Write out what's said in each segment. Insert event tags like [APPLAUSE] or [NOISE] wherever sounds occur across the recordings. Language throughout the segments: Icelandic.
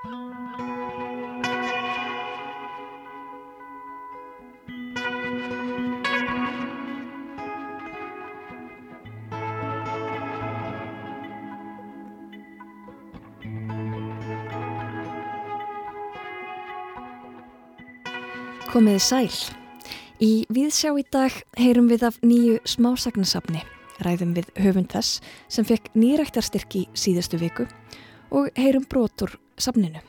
Komiði sæl. Í Víðsjá í dag heyrum við af nýju smásagnasafni, ræðum við höfund þess sem fekk nýræktarstyrki síðustu viku og heyrum brotur safninu.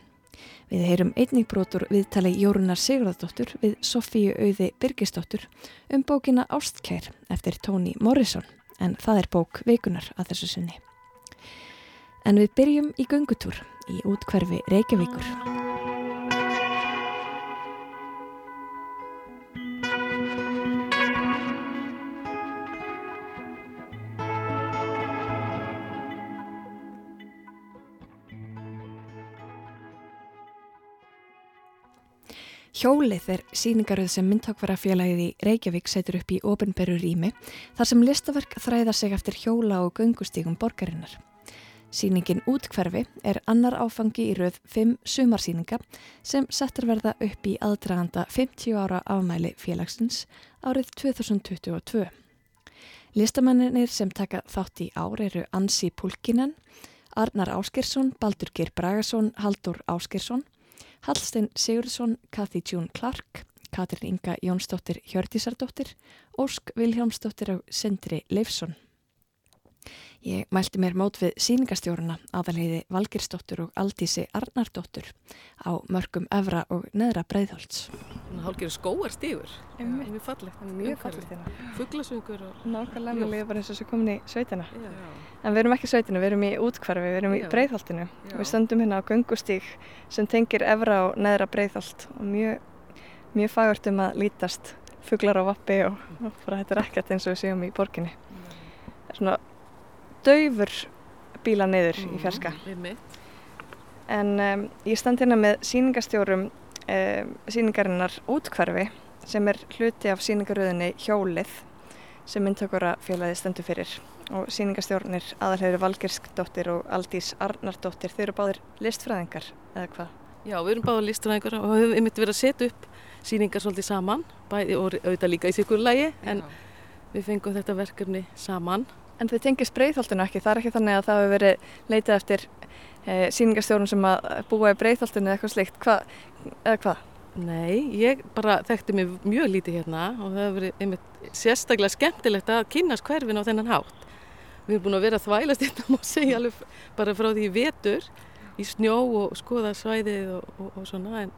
Við heyrum einnig brotur viðtali Jórunar Sigurðardóttur við Sofíu Auði Birgisdóttur um bókina Ástkær eftir Tóni Morrison en það er bók veikunar að þessu sunni. En við byrjum í göngutúr í útkverfi Reykjavíkur. Hjólið er síningaröð sem myndtakvarafélagið í Reykjavík setur upp í ofinberu rými þar sem listaverk þræða sig eftir hjóla og göngustígum borgarinnar. Sýningin Útkverfi er annar áfangi í rauð 5 sumarsýninga sem settur verða upp í aðdraganda 50 ára afmæli félagsins árið 2022. Listamennir sem taka þátt í ár eru Ansi Pulkinen, Arnar Áskirsson, Baldur Geir Bragason, Haldur Áskirsson Hallstein Sigurðsson, Kathy June Clark, Katrin Inga Jónsdóttir Hjördísardóttir, Ósk Viljámsdóttir og Sindri Leifsson. Ég mælti mér mót við síningastjóruna aðalheiði Valgirsdóttur og Aldísi Arnardóttur á mörgum Evra og Neðra Breiðholts. Hálfgerður skóar stífur, mjög fallegt. Mjög fallegt hérna. Fugglasöngur og... Nákvæmlega, mér liður bara eins og svo komin í sveitina. Já. En við erum ekki í sveitinu, við erum í útkvarfi, við erum í Breiðholtinu. Við stöndum hérna á gungustík sem tengir Evra og Neðra Breiðholt og mjög, mjög fagurt um að lítast fugglar á vappi og, og bara þetta er ekkert eins og við séum í borginni. Svona daufur bíla neyður mm, í fjarska en um, ég stand hérna með síningastjórum um, síningarinnar útkvarfi sem er hluti af síningaröðinni Hjólið sem myndtökura félagi stendur fyrir. Og síningastjórnir aðalhefur Valgerskdóttir og Aldís Arnardóttir þau eru báðir listfræðingar eða hvað? Já, við erum báðir listfræðingar og við hefum yfir verið að setja upp síningar svolítið saman bæði og auðvitað líka í sikurlægi en við fengum þetta verkefni saman En þið tengist breyðholtinu ekki, það er ekki þannig að það hefur verið leitað eftir e, síningastjórnum sem að búa í breyðholtinu eða eitthvað slikt, Hva, eða hvað? Nei, ég bara þekkti mig mjög lítið hérna og það hefur verið einmitt sérstaklega skemmtilegt að kynast hverfin á þennan hátt. Við erum búin að vera þvælast hérna [LAUGHS] og segja alveg bara frá því vetur í snjó og skoða svæðið og, og, og svona en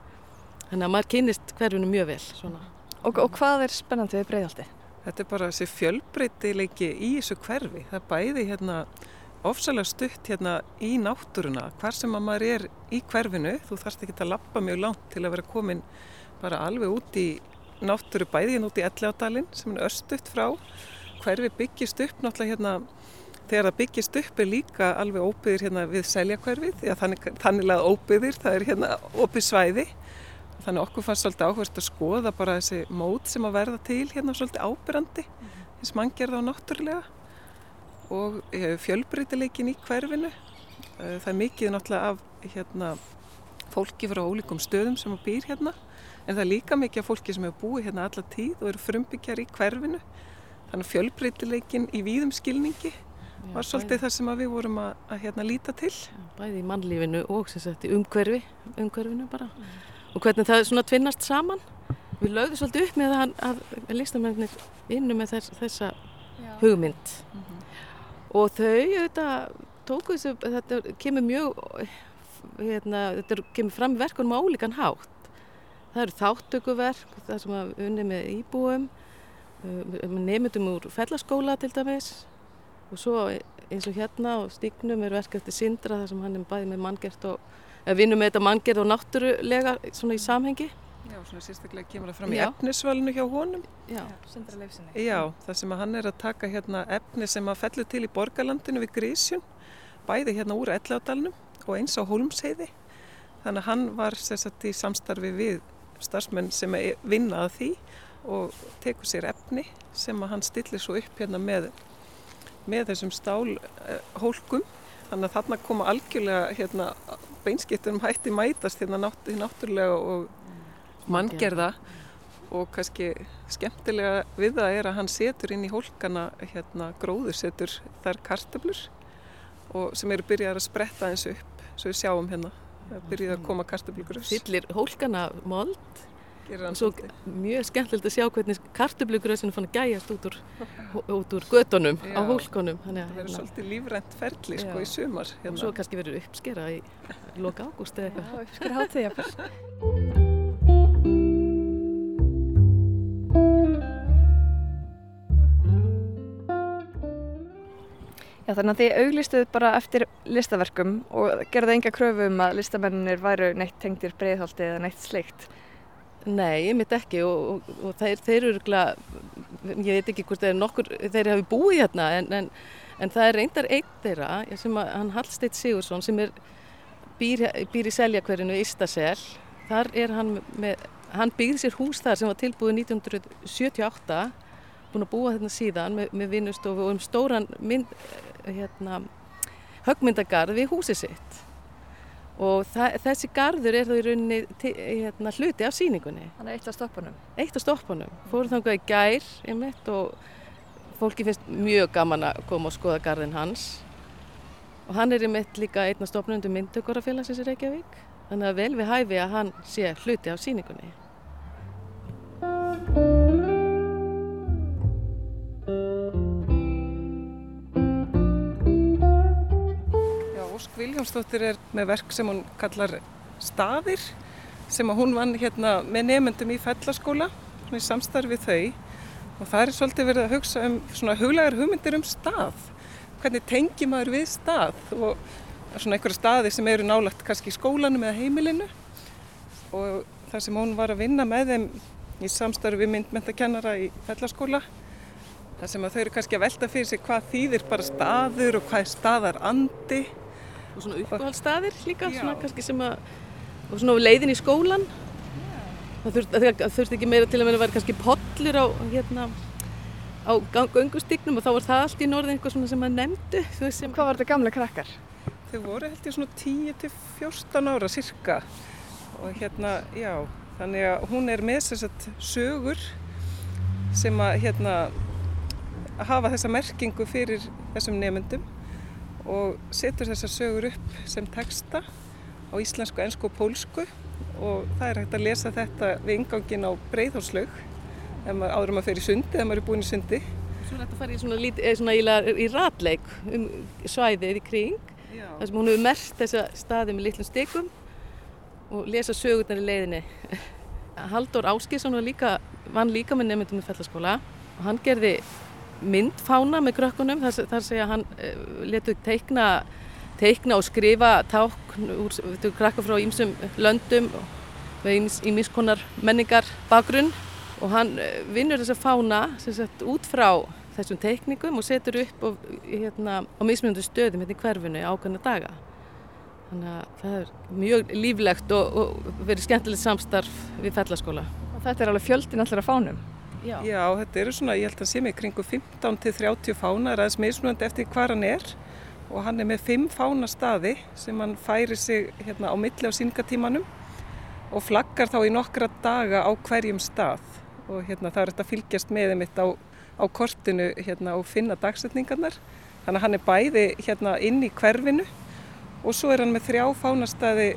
þannig að maður kynist hverfinu mjög vel svona. Og, og hvað er spennandi við breyðholtið? Þetta er bara þessi fjölbreytileiki í þessu hverfi. Það bæði hérna ofsalega stutt hérna í náttúruna. Hvar sem að maður er í hverfinu, þú þarfst ekki að lappa mjög langt til að vera komin bara alveg út í náttúru bæði hérna út í Ellegadalinn sem er östutt frá. Hverfi byggist upp náttúrulega hérna, þegar það byggist upp er líka alveg óbyðir hérna við seljakverfið, þannig að óbyðir, það er hérna óbyð svæði Þannig okkur fannst svolítið áhverst að skoða bara þessi mót sem að verða til hérna svolítið ábyrrandi mm -hmm. þess mann gerða á náttúrulega og eh, fjölbreytileikin í hverfinu. Eh, það er mikið náttúrulega af hérna, fólki frá ólíkum stöðum sem býr hérna en það er líka mikið af fólki sem hefur búið hérna alla tíð og eru frumbyggjar í hverfinu. Þannig fjölbreytileikin í víðum skilningi Já, var svolítið það sem við vorum að, að hérna, líta til. Bæði í mannlífinu og umhverfi, umhverfinu bara. Mm og hvernig það svona tvinnast saman. Við lögðum svolítið upp með að, að listamennir innu með þess, þessa Já. hugmynd mm -hmm. og þau auðvitað tóku þessu, þetta kemur mjög, hérna, þetta kemur fram verkunum á ólíkan hátt. Það eru þáttökuverk, það sem að unni með íbúum, nefndum úr fellaskóla til dæmis og svo eins og hérna og stíknum er verk eftir Sindra þar sem hann er bæðið með manngert og vinnum með þetta manngerð og náttúrulega svona í samhengi. Já, svona sérstaklega kemur það fram í efnisvalinu hjá honum. Já. Já, það sem að hann er að taka hérna efni sem að fellur til í borgarlandinu við Grísjun, bæði hérna úr Elládalunum og eins á Holmsheiði. Þannig að hann var sérstaklega í samstarfi við starfsmenn sem er vinnað því og tekur sér efni sem að hann stillir svo upp hérna með, með þessum stálhólkum. Þannig að þarna koma algjörlega hérna beinskiptunum hætti mætast hérna nátt, náttúrulega og manngerða. Og kannski skemmtilega við það er að hann setur inn í hólkana hérna gróður setur þær kartablur og sem eru byrjað að spretta eins upp svo við sjáum hérna. Byrjað að koma kartablugröðs Fyllir hólkana mold Svo mjög skemmtilegt að sjá hvernig kartablugröðsinu fann að gæjast út úr, út úr gödunum á hólkonum Það verður hérna. svolítið lífrænt ferli sko í sumar hérna. Og svo kannski verður uppskera í loka ágúst eða eitthvað. Já, uppskera hátíðjafar Já þannig að þið auglistuð bara eftir listaverkum og gerðu enga kröfu um að listamennir væru neitt tengtir breiðhaldi eða neitt sleikt Nei, ég mitt ekki og, og, og þeir, þeir eru glæð, ég veit ekki hvort þeir, nokkur, þeir hafi búið hérna en, en, en það er reyndar einn þeirra sem að hann Hallsteit Sigursson sem er, býr, býr í seljakverinu Ístasel, þar er hann með, hann býr sér hús þar sem var tilbúið 1978, búin að búa hérna síðan með, með vinnustofu og um stóran mynd, hérna, högmyndagarð við húsið sitt og þessi gardur er þá í rauninni hérna, hluti af síningunni. Þannig eitt af stoppunum? Eitt af stoppunum. Fórum þannig í gær einmitt, og fólki finnst mjög gaman að koma og skoða gardin hans og hann er einmitt líka einn af stoppunum undir myndtökurafélagsins í Reykjavík þannig að vel við hæfi að hann sé hluti af síningunni. Viljámsdóttir er með verk sem hún kallar staðir sem að hún vann hérna með nefnendum í fellaskóla. Í samstarfið þau. Og það er svolítið verið að hugsa um svona huglegar hugmyndir um stað. Hvernig tengi maður við stað? Og svona einhverja staði sem eru nálagt kannski í skólanum eða heimilinu. Og það sem hún var að vinna með þeim í samstarfi myndmyndakennara í fellaskóla. Það sem að þau eru kannski að velta fyrir sig hvað þýðir bara staður og hvað er staðar andi og svona uppáhaldstaðir líka svona kannski sem að og svona leiðin í skólan það þurfti þurft ekki meira til að vera að vera kannski podlur á hérna á göngustygnum og þá var það allt í norðin eitthvað svona sem að nefndu sem Hvað var þetta gamla krakkar? Þau voru held ég svona 10-14 ára cirka og hérna, já þannig að hún er með að sögur sem að hérna hafa þessa merkingu fyrir þessum nefndum og setur þessar sögur upp sem texta á íslensku, ennsku og pólsku. Og það er hægt að lesa þetta við ingangin á breyðhálslaug áður að fyrir sundi, þegar maður er búin í sundi. Svo er þetta að fara í svona, lít, svona í, í ratleik um svæðið í kring þar sem hún hefur mert þessa staði með litlum stykum og lesa sögurnar í leiðinni. Haldur Áskísson var líka vann líka með nefndum í fellaskóla og hann gerði myndfána með krökkunum þar, þar segja hann eh, letu teikna, teikna og skrifa tákn úr krakka frá ímsum löndum með ímiskonar menningar bakgrunn og hann uh, vinnur þessa fána sagt, út frá þessum teikningum og setur upp og, hérna, á mismunandi stöðum hérna í hverfinu ákveðna daga. Þannig að það er mjög líflegt og, og verið skemmtilegt samstarf við fellaskóla. Og þetta er alveg fjöldin allir að fánum? Já. Já, þetta eru svona, ég held að sé mig kringu 15 til 30 fánar, aðeins mismunandi eftir hvað hann er og hann er með 5 fánastaði sem hann færi sig hérna á milli á síningatímanum og flaggar þá í nokkra daga á hverjum stað og hérna það er þetta fylgjast með þeim á, á kortinu hérna og finna dagsetningarnar. Þannig að hann er bæði hérna inn í hverfinu og svo er hann með þrjá fánastaði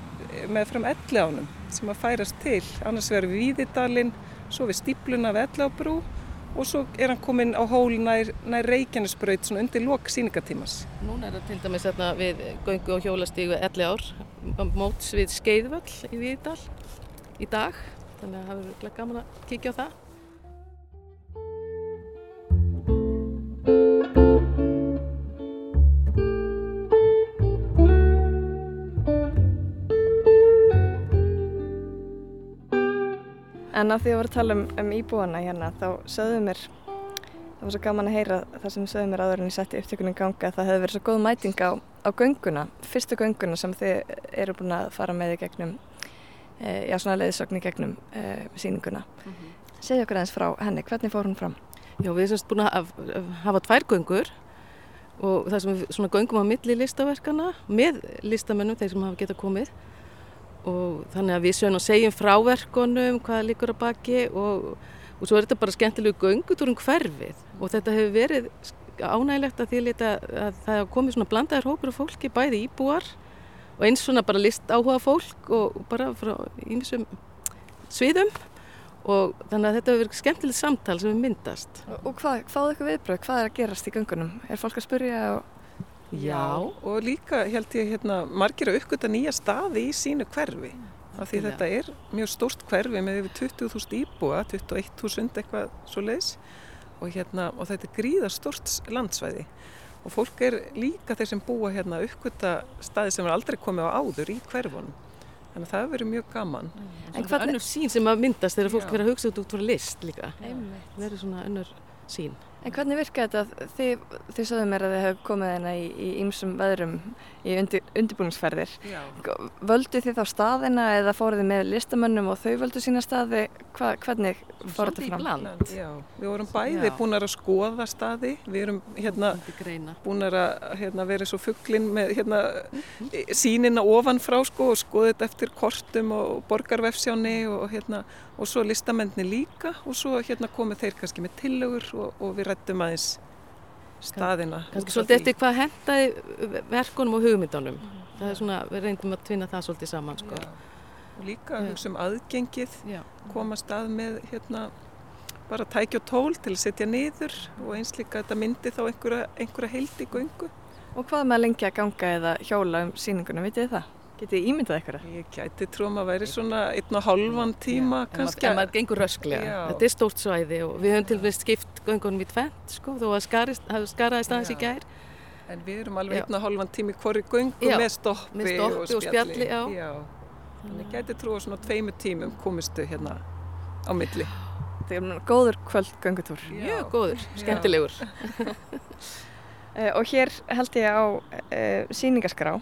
með fram elli ánum sem að færast til, annars verður Víðidalinn svo við stípluna við Ellábrú og svo er hann komin á hól nær, nær Reykjanesbraut svona undir lok síningatímas. Núna er það til dæmis hérna við göngu og hjólastígu elli ár móts við Skeiðvöll í Víðdal í dag þannig að það verður gaman að kíkja á það. En að því að við varum að tala um, um íbúana hérna þá sögðu mér, það var svo gaman að heyra það sem sögðu mér áður en ég setti upptökunum ganga að það hefði verið svo góð mæting á, á gönguna, fyrstu gönguna sem þið eru búin að fara með í gegnum, e, já svona leiðisögn í gegnum e, síninguna. Mm -hmm. Segja okkur aðeins frá henni, hvernig fór hún fram? Já við erum búin að hafa tvær göngur og það sem við svona göngum á milli listaverkana með listamennum þeir sem hafa getað komið og þannig að við sjöum og segjum fráverkonum hvaða líkur að baki og, og svo er þetta bara skemmtilegu göngutúrum hverfið og þetta hefur verið ánægilegt að því að, að það hefur komið svona blandaður hópur af fólki bæði íbúar og eins svona bara list áhuga fólk og bara frá ímsum sviðum og þannig að þetta hefur verið skemmtilegt samtal sem er myndast. Og, og hvað, hvaðu eitthvað viðbröð? Hvað er að gerast í göngunum? Er fólk að spurja og Já. og líka held ég hérna margir að uppgöta nýja staði í sínu hverfi af því þetta er mjög stórt hverfi með yfir 20.000 íbúa 21.000 eitthvað svo leiðs og, hérna, og þetta er gríða stórt landsvæði. Og fólk er líka þeir sem búa hérna uppgöta staði sem er aldrei komið á áður í hverfunum. Þannig að það hefur verið mjög gaman. En hvað er önnur sín sem að myndast þegar fólk verður að hugsa út út frá list líka. Það er svona önnur sín En hvernig virka þetta? Þið, þið sögðu mér að þið hefðu komið hérna í ýmsum veðrum í undir, undirbúningsferðir. Völdu þið þá staðina eða fóruð þið með listamönnum og þau völdu sína staði? Hva, hvernig fóruð þið fram? Já, við vorum bæði búin að skoða staði. Við erum hérna búin að hérna, vera svo fugglinn með hérna, sínina ofanfrá sko, og skoða þetta eftir kortum og borgarvefsjáni og hérna og svo listamenni líka og svo hérna komið þeir kannski með tillögur og, og við rættum aðeins staðina. Kannski svolítið eftir hvað hendaði verkunum og hugmyndunum. Mm. Það er svona, við reyndum að tvinna það svolítið saman sko. Og líka hugsa um aðgengið, Já. koma stað með hérna bara tækja og tól til að setja niður og eins líka þetta myndi þá einhverja, einhverja heild í göngu. Og hvað með að lengja að ganga eða hjóla um síninguna, vitið það? Getið þið ímyndað eitthvað? Ég gæti trúum að væri svona einn og halvan tíma já, kannski. En maður gengur rösklega. Þetta er stórt svæði og við höfum til dæmis skipt göngunum í tvent sko þó að skaraðist aðeins í gær. En við erum alveg einn og halvan tími hverju göngu með stoppi, með stoppi og spjalli. Og spjalli já. já. Þannig ég gæti trúa svona tveimu tímum komistu hérna á milli. Þetta er góður kvöld göngutúr. Mjög góður, skemmtilegur. [LAUGHS] Eh, og hér held ég á uh, síningaskrá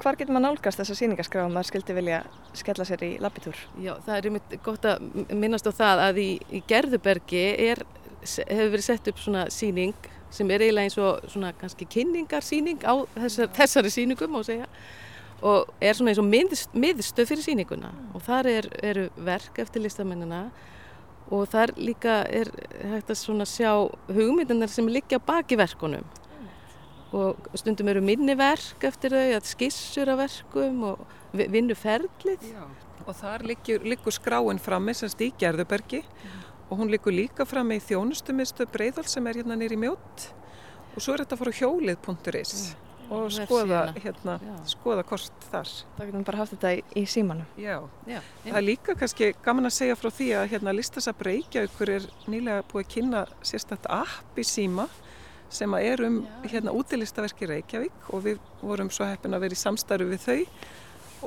hvar getur maður nálgast þessa síningarskrá og maður skildi vilja skella sér í labbitúr? Já, það er einmitt gott að minnast á það að í, í Gerðubergi er, hefur verið sett upp svona síning sem er eiginlega eins og svona kannski kynningarsíning á þessar, þessari síningum á segja og er svona eins og miðst, miðstöð fyrir síninguna mm. og þar er, eru verk eftir listamennina og þar líka er hægt að svona sjá hugmyndunar sem liggja baki verkunum og stundum eru minniverk eftir þau, að skissur af verkum og vinnu ferlið. Já. Og þar liggur, liggur skráin frammi semst í Gerðubergi Já. og hún liggur líka frammi í þjónustumistu Breiðhald sem er hérna nýri mjótt og svo er þetta að fara á hjólið.is og skoða, hérna, skoða kost þar. Það getum bara haft þetta í, í símanum. Já. Já, það er líka kannski gaman að segja frá því að hérna listasab Reykjavíkur er nýlega búið að kynna sérstaklega app í síma sem er um hérna útilistaverki Reykjavík og við vorum svo heppin að vera í samstarfi við þau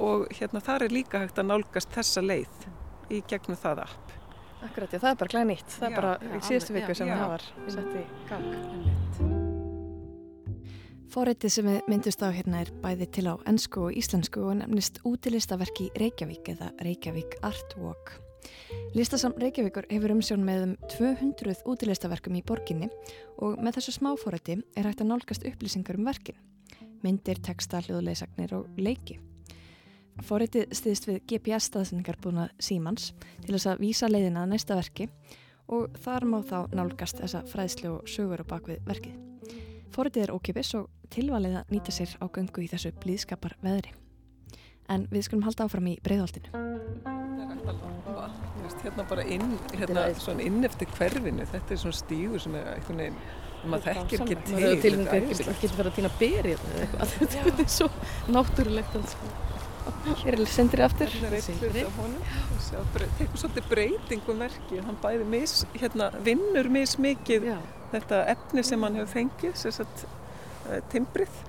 og hérna þar er líka hægt að nálgast þessa leið í gegnum það app. Akkurat, já, það er bara glæð nýtt. Það er bara í síðustu viku sem það var sett í gang. Fórættið sem við myndust á hérna er bæði til á ennsku og íslensku og nefnist útilistaverki Reykjavík eða Reykjavík Artwalk. Listasam Reykjavíkur hefur umsjón með um 200 útilistaverkum í borginni og með þessu smáfórætti er hægt að nálgast upplýsingar um verkin, myndir, texta, hljóðleisagnir og leiki. Fórættið stiðist við GPS-staðsendingar búin að símans til þess að vísa leiðina að næsta verki og þar má þá nálgast þessa fræðslu og sögur á bakvið verkið. Fórættið er ókipis og tilvalið að nýta sér á göngu í þessu blíðskapar veðri. En við skulum halda áfram í breyðhaldinu hérna bara inn, hérna svona inn eftir hverfinu, þetta er svona stígur sem er eitthvað neginn, maður þekkir ekki til. Maður til og með getur verið að týna berið eða eitthvað, [LAUGHS] þetta er svo náttúrulegt alls. Hér er sendrið aftur. Hérna er eitt hlut af honum, tekur svolítið breytingum verki, hann bæði mis, hérna vinnur mis mikið þetta efni sem hann hefur fengið, sérstaklega timbrið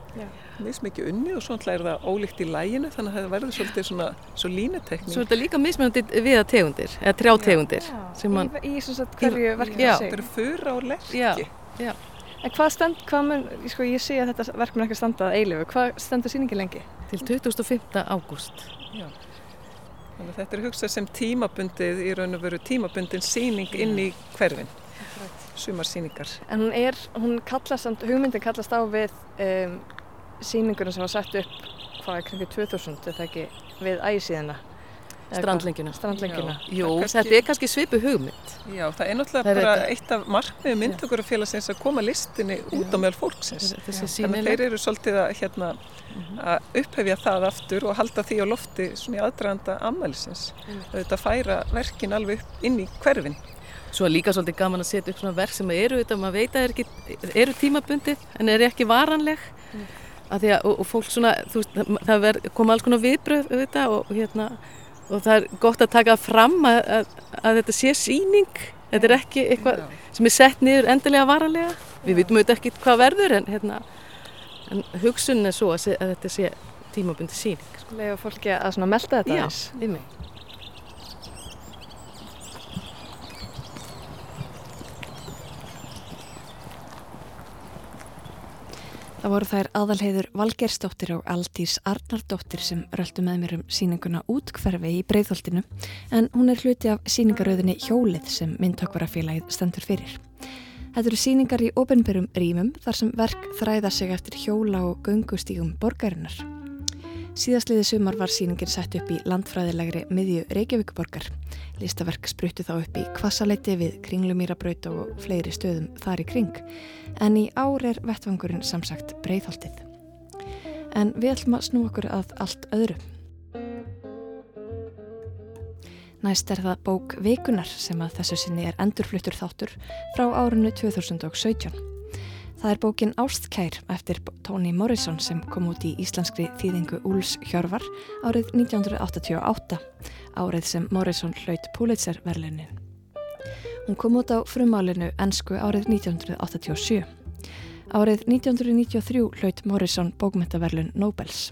mismikið unni og svona er það ólíkt í læginu þannig að það verður svolítið svona svo línetekning. Svo er þetta líka mismjöndi við að tegundir, eða trjátegundir. Man... Í, í svona hverju verkefni það sig. Þetta eru fyrra og lerki. Já, já. En hvað stend, hvað mun, sko ég sé að þetta verk mun ekki standað eilifu, hvað stendur síningi lengi? Til 2005. ágúst. Já. Þannig að þetta er hugsað sem tímabundið í raun og veru tímabundin síning inn í hverfinn. Sumarsýningar. En hún er, hún kallast, hugmyndin kallast á við um, síningunum sem var sett upp hvað er kringið 2000, þetta ekki, við ægisíðina. Strandlengina. Strandlengina. Jú, kannski... þetta er kannski svipu hugmynd. Já, það er náttúrulega það bara eitt af markmiðu myndtökurafélagsins að koma listinni út á meðal fólksins. Þannig að þeir eru svolítið að, hérna, mhm. að upphefja það aftur og halda því á lofti svona í aðdraganda ammælisins. Þetta færa verkin alveg inn í hverfinn. Svo er líka svolítið gaman að setja upp svona verk sem eru þetta, maður veit að eru, eru tímabundið en eru ekki varanleg. Mm. Að að, og, og fólk svona, þú veist, það kom alls konar viðbröð þetta og hérna og það er gott að taka fram að, að, þetta sé síning þetta er ekki eitthvað sem er sett niður endilega varalega við vitum auðvitað ekki hvað verður en, hérna, en hugsun er svo að, þetta sé tímabundi síning sko. Lega fólki að melda þetta Já, yfir Það voru þær aðalheiður Valgersdóttir og Aldís Arnardóttir sem röldu með mér um síninguna útkverfi í breyðholtinu en hún er hluti af síningarauðinni Hjólið sem myndtökvarafélagið stendur fyrir. Þetta eru síningar í ofinberum rýmum þar sem verk þræða sig eftir hjóla og göngustígum borgarinnar. Síðastliði sumar var síningin sett upp í landfræðilegri miðju Reykjavíkuborgar. Listaverk spruttu þá upp í Kvassaleiti við Kringlumýrabraut og fleiri stöðum þar í kring. En í ár er vettvangurinn samsagt breyðholtið. En við ætlum að snú okkur að allt öðru. Næst er það bók Vikunar sem að þessu sinni er endurfluttur þáttur frá árunnu 2017. Það er bókin Ástkær eftir Toni Morrison sem kom út í íslenskri þýðingu Úls Hjörvar árið 1988, árið sem Morrison hlaut Pulitzer verðlunin. Hún kom út á frumálinu ennsku árið 1987. Árið 1993 hlaut Morrison bókmyndaverlun Nobels.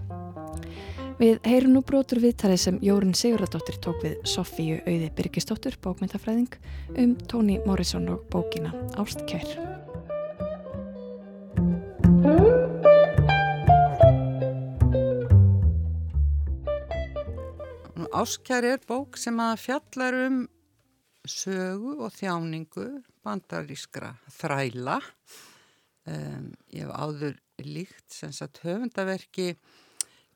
Við heyrum nú brotur viðtalið sem Jórun Sigurðardóttir tók við Sofíu Auði Birgisdóttir, bókmyndafræðing, um Toni Morrison og bókina Ástkær. Áskjær er bók sem að fjallar um sögu og þjáningu bandarískra þræla. Um, ég hef áður líkt sagt höfundaverki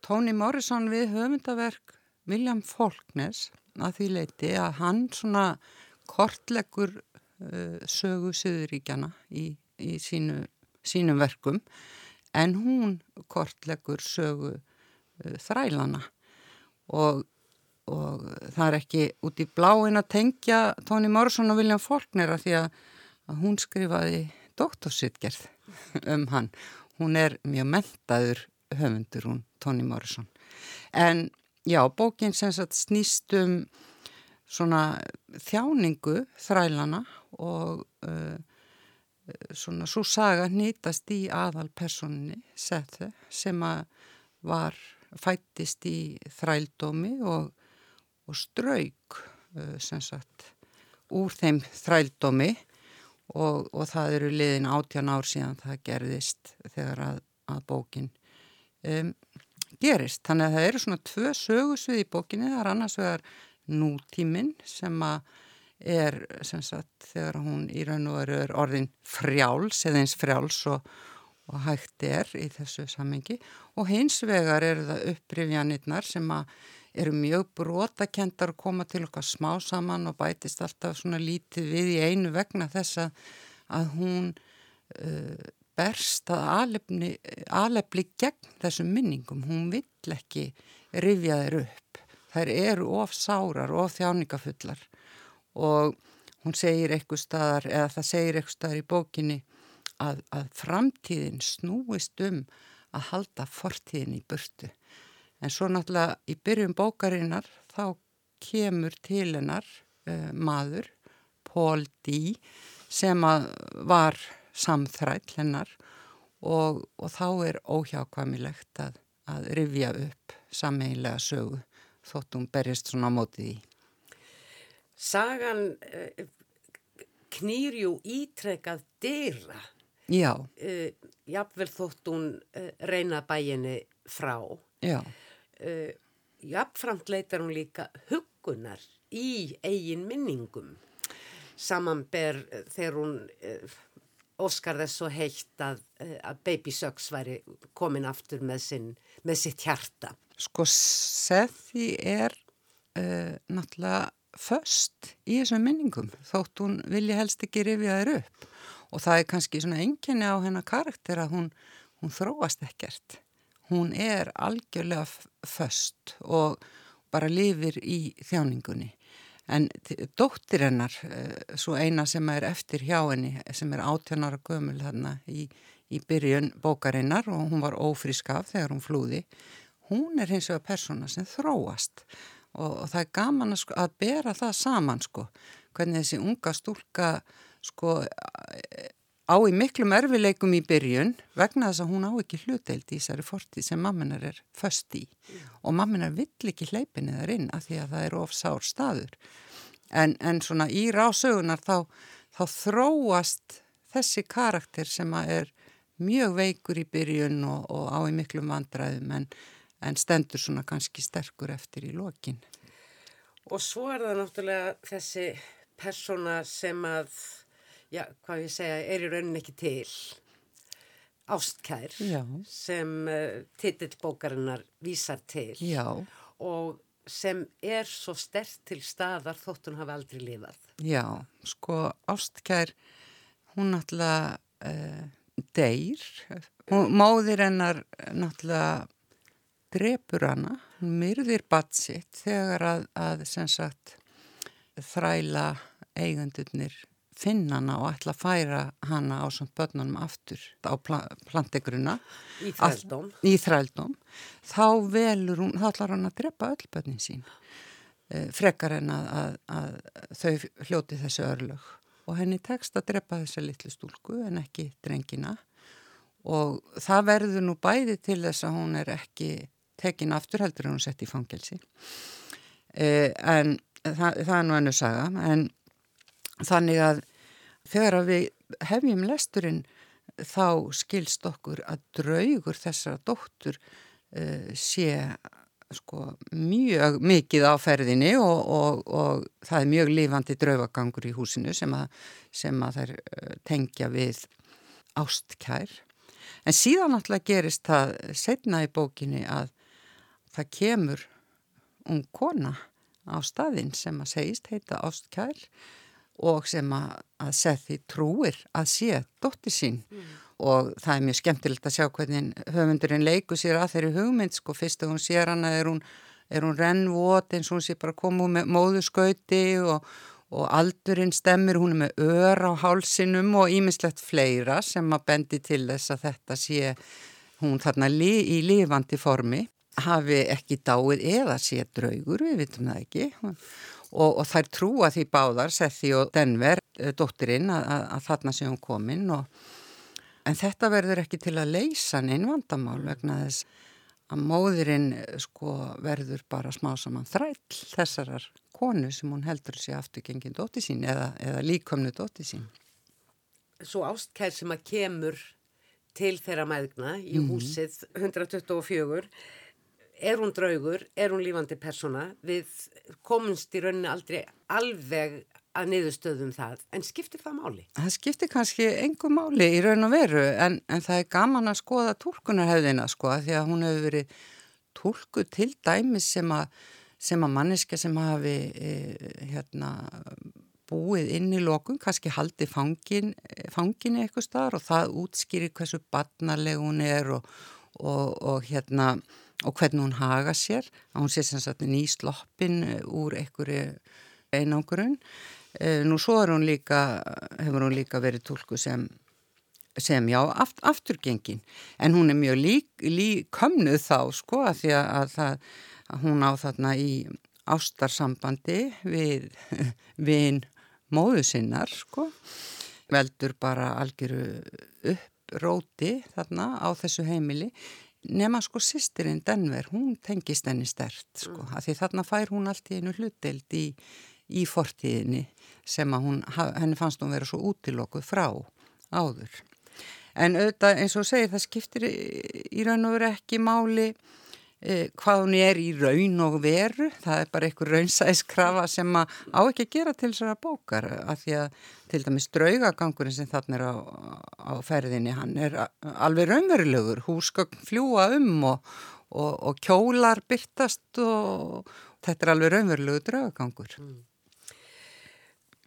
Toni Morrison við höfundaverk William Faulkners að því leiti að hann svona kortleggur uh, sögu Suðuríkjana í, í sínu, sínum verkum en hún kortleggur sögu uh, þrælana og og það er ekki út í bláin að tengja Tóni Morrison og William Faulkner að því að, hún skrifaði doktorsittgerð [LAUGHS] um hann. Hún er mjög mentaður höfundur hún, Tóni Morrison. En já, bókin sem sagt snýst um svona þjáningu þrælana og uh, svona svo saga nýtast í aðalpersoninni Sethe sem að var fættist í þrældómi og og strauk uh, sem sagt úr þeim þrældómi og, og það eru liðin átjan ár síðan það gerðist þegar að, að bókin um, gerist. Þannig að það eru svona tvö sögusvið í bókinni, það er annars vegar nútíminn sem að er sem sagt þegar hún í raun og veru er orðin frjáls eða eins frjáls og, og hægt er í þessu samengi og hins vegar eru það upprifjanirnar sem eru mjög brotakendar að koma til okkar smá saman og bætist alltaf svona lítið við í einu vegna þess að hún uh, berst að alefni, alefli gegn þessum minningum. Hún vill ekki rifja þeir upp. Þær eru of sárar, of þjáningafullar og hún segir eitthvað staðar, eða það segir eitthvað staðar í bókinni að, að framtíðin snúist um að halda fortíðin í burtu. En svo náttúrulega í byrjum bókarinnar þá kemur til hennar uh, maður, Paul D. sem var samþræll hennar og, og þá er óhjákvæmilegt að, að rifja upp sammeiglega sögu þótt hún berjast svona mótið í. Sagan uh, knýrjú ítrekað dyrra. Já. Uh, Jafnvel þótt hún reyna bæjini frá. Já jafnframt leitar hún líka hugunar í eigin minningum. samanber þegar hún óskar þess svo heitt að, að Baby Sucks væri komin aftur með, sinn, með sitt hjarta. Sko Sethi er uh, náttúrulega först í þessum minningum þótt hún vilja helst ekki rifja þér upp og það er kannski svona enginni á hennar karakter að hún, hún þróast ekkert. Hún er algjörlega först og bara lifir í þjáningunni. En dóttir hennar, eh, svo eina sem er eftir hjá henni, sem er átjónara gömul þarna í, í byrjun bókarinnar og hún var ófrískaf þegar hún flúði, hún er hins vegar persóna sem þróast og, og það er gaman að, sko, að bera það saman sko, hvernig þessi unga stúlka sko á í miklum erfileikum í byrjun vegna þess að hún á ekki hluteld í þessari fortið sem mamminar er först í. Og mamminar vill ekki hleypinni þar inn af því að það er ofsár staður. En, en svona í rásögunar þá, þá þróast þessi karakter sem er mjög veikur í byrjun og, og á í miklum vandræðum. En, en stendur svona kannski sterkur eftir í lokin Og svo er það náttúrulega þessi persóna sem að já, hvað ég segja, er í rauninni ekki til ástkær já. sem uh, titillbókarinnar vísar til já. og sem er svo stert til staðar þótt hún hafi aldrei lifað. Já, sko ástkær, hún náttúrulega uh, deyr, móðir hennar náttúrulega drepur hana, hún myrðir batsitt þegar að, að sagt þræla eigandurnir finna hana og ætla að færa hana á svona börnunum aftur á plantegruna í þrældóm. í þrældóm. Þá velur hún, þá ætlar hann að drepa öll börnin sín e, frekar en að, að, að þau hljóti þessu örlög. Og henni tekst að drepa þessa litlu stúlku en ekki drengina. Og það verður nú bæði til þess að hún er ekki tekin aftur heldur en hún sett í fangelsi e, en það, það er nú ennu saga en Þannig að þegar að við hefjum lesturinn þá skilst okkur að draugur þessara dóttur uh, sé sko, mjög mikið á ferðinni og, og, og það er mjög lifandi draugagangur í húsinu sem að, sem að þær uh, tengja við ástkær. En síðan náttúrulega gerist það setna í bókinni að það kemur ung kona á staðinn sem að segist heita ástkær og sem að, að Sethi trúir að sé dótti sín mm. og það er mjög skemmtilegt að sjá hvernig höfundurinn leiku sér að þeirri hugmynd sko fyrst að hún sér hana er hún, hún rennvot eins og hún sé bara komið með móðuskauti og, og aldurinn stemmir hún er með ör á hálsinum og ímislegt fleira sem að bendi til þess að þetta sé hún þarna li, í lifandi formi hafi ekki dáið eða sé draugur, við vitum það ekki og, og þær trúa því báðar, Sethi og Denver, eh, dóttirinn, að, að, þarna sé hún komin og En þetta verður ekki til að leysa neinn vandamál vegna þess að móðurinn eh, sko verður bara smá saman þræll þessarar konu sem hún heldur sé afturgengin dótti sín eða, eða líkomnu dótti sín. Svo ástkær sem að kemur til þeirra maðugna í mm -hmm. húsið 124 er hún draugur, er hún lífandi persóna, við komumst í rauninni aldrei alveg að niðurstöðum það, en skiptir það máli? Það skiptir kannski engum máli í raun og veru, en, en það er gaman að skoða tólkunarhefðina sko, því að hún hefur verið tólku til dæmis sem að, sem að manniska sem hafi e, hérna, búið inn í lokun, kannski haldi fangin, fangin eitthvað starf og það útskýrir hversu barnaleg hún er og, og, og hérna og hvernig hún haga sér að hún sé sem sagt nýsloppin eh, úr einhverju einangurinn eh, nú svo hún líka hefur hún líka verið tólku sem sem já, aft, afturgengin. En hún er mjög lík, líkömnuð þá sko að því að, að, það, að hún á þarna í ástarsambandi við [LAUGHS] vinn móðu sinnar sko. Veldur bara algjöru uppróti þarna á þessu heimili nema sko sýstirinn Denver, hún tengist henni stert sko, mm. að því þarna fær hún allt í einu hlutdeld í, í fortíðinni sem að hún, henni fannst hún vera svo útilokkuð frá áður. En auðvitað eins og segir það skiptir í raun og veru ekki máli hvað hún er í raun og veru, það er bara einhver raunsæskrafa sem á ekki að gera til þessara bókar að því að til dæmis draugagangurinn sem þannig er á, á ferðinni, hann er alveg raunverulegur, húsgögn fljúa um og, og, og kjólar byrtast og þetta er alveg raunverulegur draugagangur. Mm.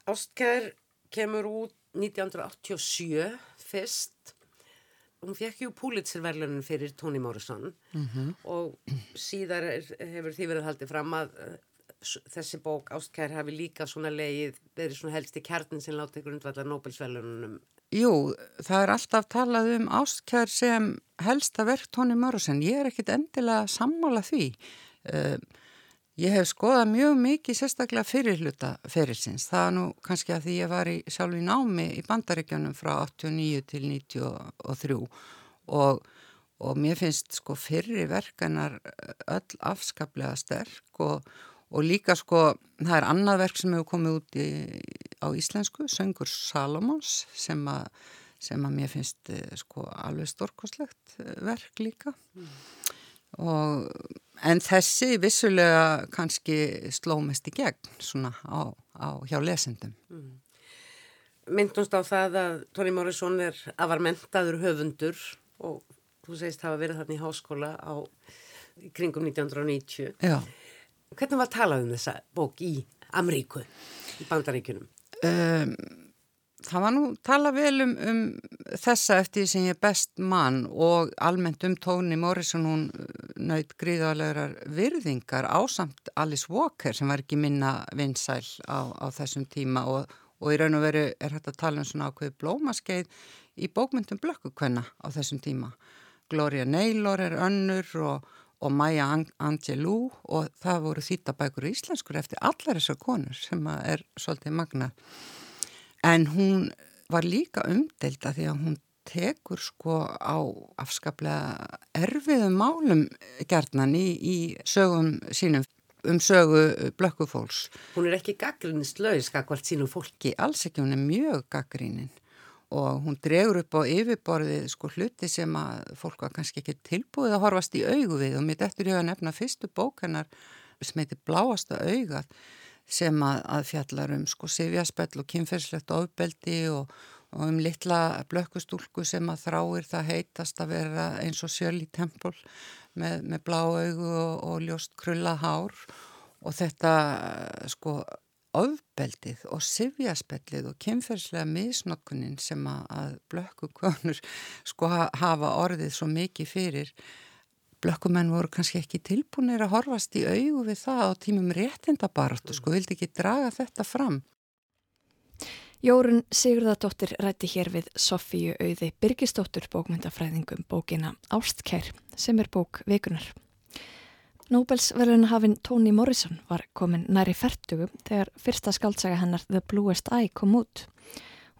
Ástkær kemur út 1987 fyrst hún fekk ju Pulitzer-verlunin fyrir Toni Morrison. Mm -hmm. og síðar hefur því verið haldið fram að uh, þessi bók Ástkær hafi líka svona leið verið svona helst í kjarnin sem láti grundvallar Nobelsverlunum Jú, það er alltaf talað um Ástkær sem helsta verk Toni Morrison. Ég er ekkit endilega sammála því. Uh, Ég hef skoðað mjög mikið sérstaklega fyrirluta fyrirsins. Það er nú kannski að því ég var í sjálf í námi í bandaríkjónum frá 89 til 93 og, og mér finnst sko fyrri verkanar öll afskaplega sterk og, og líka sko það er annað verk sem hefur komið út í, á íslensku, Söngur Salomons sem að, sem að mér finnst eh, sko alveg stórkoslegt eh, verk líka mm. og En þessi vissulega kannski sló mest í gegn svona á, á hjá lesendum. Mm. Myndumst á það að Tóni Mórisson er afarmentaður höfundur og þú segist hafa verið þarna í háskóla á í kringum 1990. Já. Hvernig var talað um þessa bók í Amríku, í bandaríkunum? Um, það var nú tala vel um, um þessa eftir sem ég best mann og almennt um Tóni Morrison hún naut gríðarlegar virðingar ásamt Alice Walker sem var ekki minna vinsæl á, á þessum tíma og, og í raun og veru er hægt að tala um svona ákveði blómaskeið í bókmyndum blökkukvenna á þessum tíma. Gloria Naylor er önnur og, og Maya Angelou og það voru þýttabækur íslenskur eftir allar þessar konur sem er svolítið magnað. En hún var líka umdelda því að hún tekur sko á afskaplega erfiðum málum gerðnan í, í sögum sínum um sögu blökkufólks. Hún er ekki gaggrinnislaus skakvart sínum fólki? Alls ekki, hún er mjög gaggrinin og hún dregur upp á yfirborðið sko hluti sem að fólk var kannski ekki tilbúið að horfast í augu við og mitt eftir ég að nefna fyrstu bókennar sem heitir Bláasta augað sem að, að fjallar um sko sifjaspell og kynferðslegt ofbeldi og, og um litla blökkustúlku sem að þráir það heitast að vera eins og sjöl í tempul með, með blá augu og, og ljóst krulla hár. Og þetta sko ofbeldið og sifjaspellið og kynferðslega misnokkunin sem að, að blökkukonur [LAUGHS] sko hafa orðið svo mikið fyrir blökkumenn voru kannski ekki tilbúinir að horfast í augu við það á tímum réttindabartu, sko, vildi ekki draga þetta fram. Jórun Sigurðardóttir rætti hér við Sofíu auði Birgisdóttur bókmyndafræðingum bókina Ástkær sem er bók vikunar. Nobelsverðunahafinn Toni Morrison var komin næri færtugum þegar fyrsta skaldsaga hennar The Bluest Eye kom út.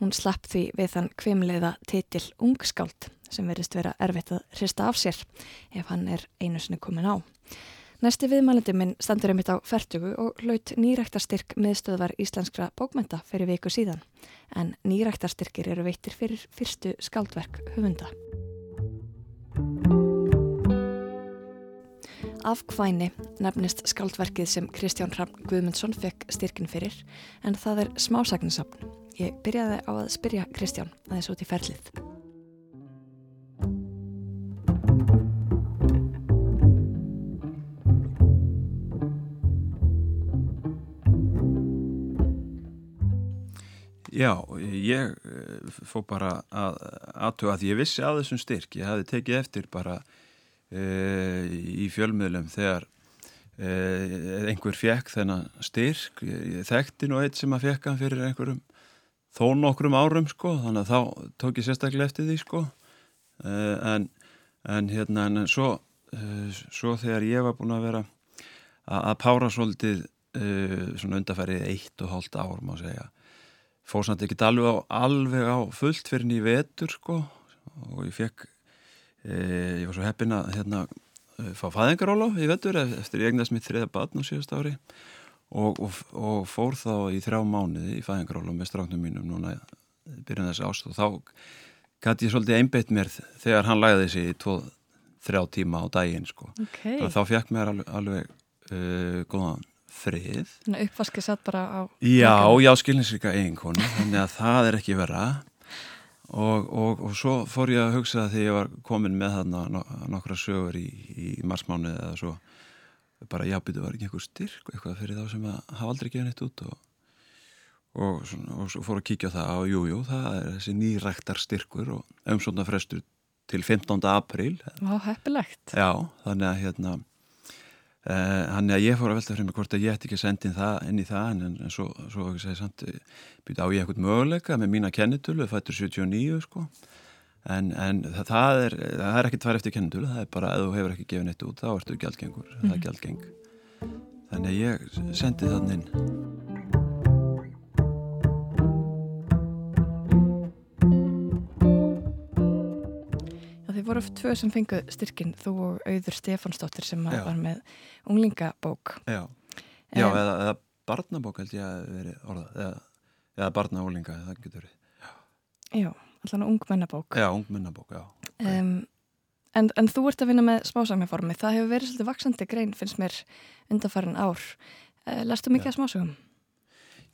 Hún slapp því við þann kvimleiða titil Ungskáld sem verist vera erfitt að hrista af sér ef hann er einu sinni komin á. Næsti viðmælandi minn standur einmitt á færtugu og hlaut nýræktarstyrk miðstöðvar íslenskra bókmænta fyrir viku síðan en nýræktarstyrkir eru veitir fyrir fyrstu skaldverk höfunda. Afkvæni nefnist skaldverkið sem Kristján Ravn Guðmundsson fekk styrkin fyrir en það er smásagninsapn. Ég byrjaði á að spyrja Kristján aðeins út í ferlið. Já, ég eh, fó bara að aðtuga að ég vissi að þessum styrk, ég hafi tekið eftir bara e, í fjölmiðlum þegar e, einhver fekk þennan styrk, ég þekkti nú eitt sem að fekk hann fyrir einhverjum þó nokkrum árum sko, þannig að þá tók ég sérstaklega eftir því sko, e, en, en hérna en svo, svo þegar ég var búin að vera að, að pára svolítið svona undarfærið eitt og hálft ár má segja fór samt ekki alveg á, alveg á fullt fyrir nýjum vetur sko og ég fekk e, ég var svo heppin að hérna e, fá fæðingaróla í vetur eftir ég egnast mitt þriða batn á síðast ári og, og, og fór þá í þrjá mánuði í fæðingaróla með stráknum mínum núna byrjun þessi ást og þá gæti ég svolítið einbeitt mér þegar hann læði þessi í tvo þrjá tíma á daginn sko. Okay. Þá fekk mér alveg, alveg uh, góðan frið. Þannig að uppvaskið satt bara á... Já, já, skilninsrika eiginkonu, þannig að það er ekki vera og, og, og svo fór ég að hugsa þegar ég var komin með þarna nokkra sögur í, í marsmánu eða svo bara já, byrju var ekki einhver styrk eitthvað fyrir þá sem að hafa aldrei gefið neitt út og, og, svona, og svo fór að kíkja það á jújú, jú, það er þessi nýræktar styrkur og umsóna frestur til 15. apríl. Vá, heppilegt. Já, þannig að hérna Hann er að ég fór að velta fyrir mig hvort að ég ætti ekki að senda inn, það, inn í það en, en svo, svo ekki segja samt býta á ég eitthvað möguleika með mína kennitölu fættur 79 sko en, en það, það er það er ekki tvær eftir kennitölu, það er bara að þú hefur ekki gefið neitt út, þá ertu gjaldgengur mm. það er mhm. gjaldgeng þannig að ég sendi þann inn voru tvö sem fenguð styrkin þú og auður Stefansdóttir sem Já. var með unglingabók. Já, Já um, eða, eða barnabók held ég að veri orðað eða, eða barna-úlinga, það getur verið. Já, allan ungmennabók. Já, ungmennabók, já. Um, en, en þú ert að vinna með smásagnaformi það hefur verið svolítið vaksandi grein finnst mér undanfærin ár. Uh, Lestu mikið að smásagum?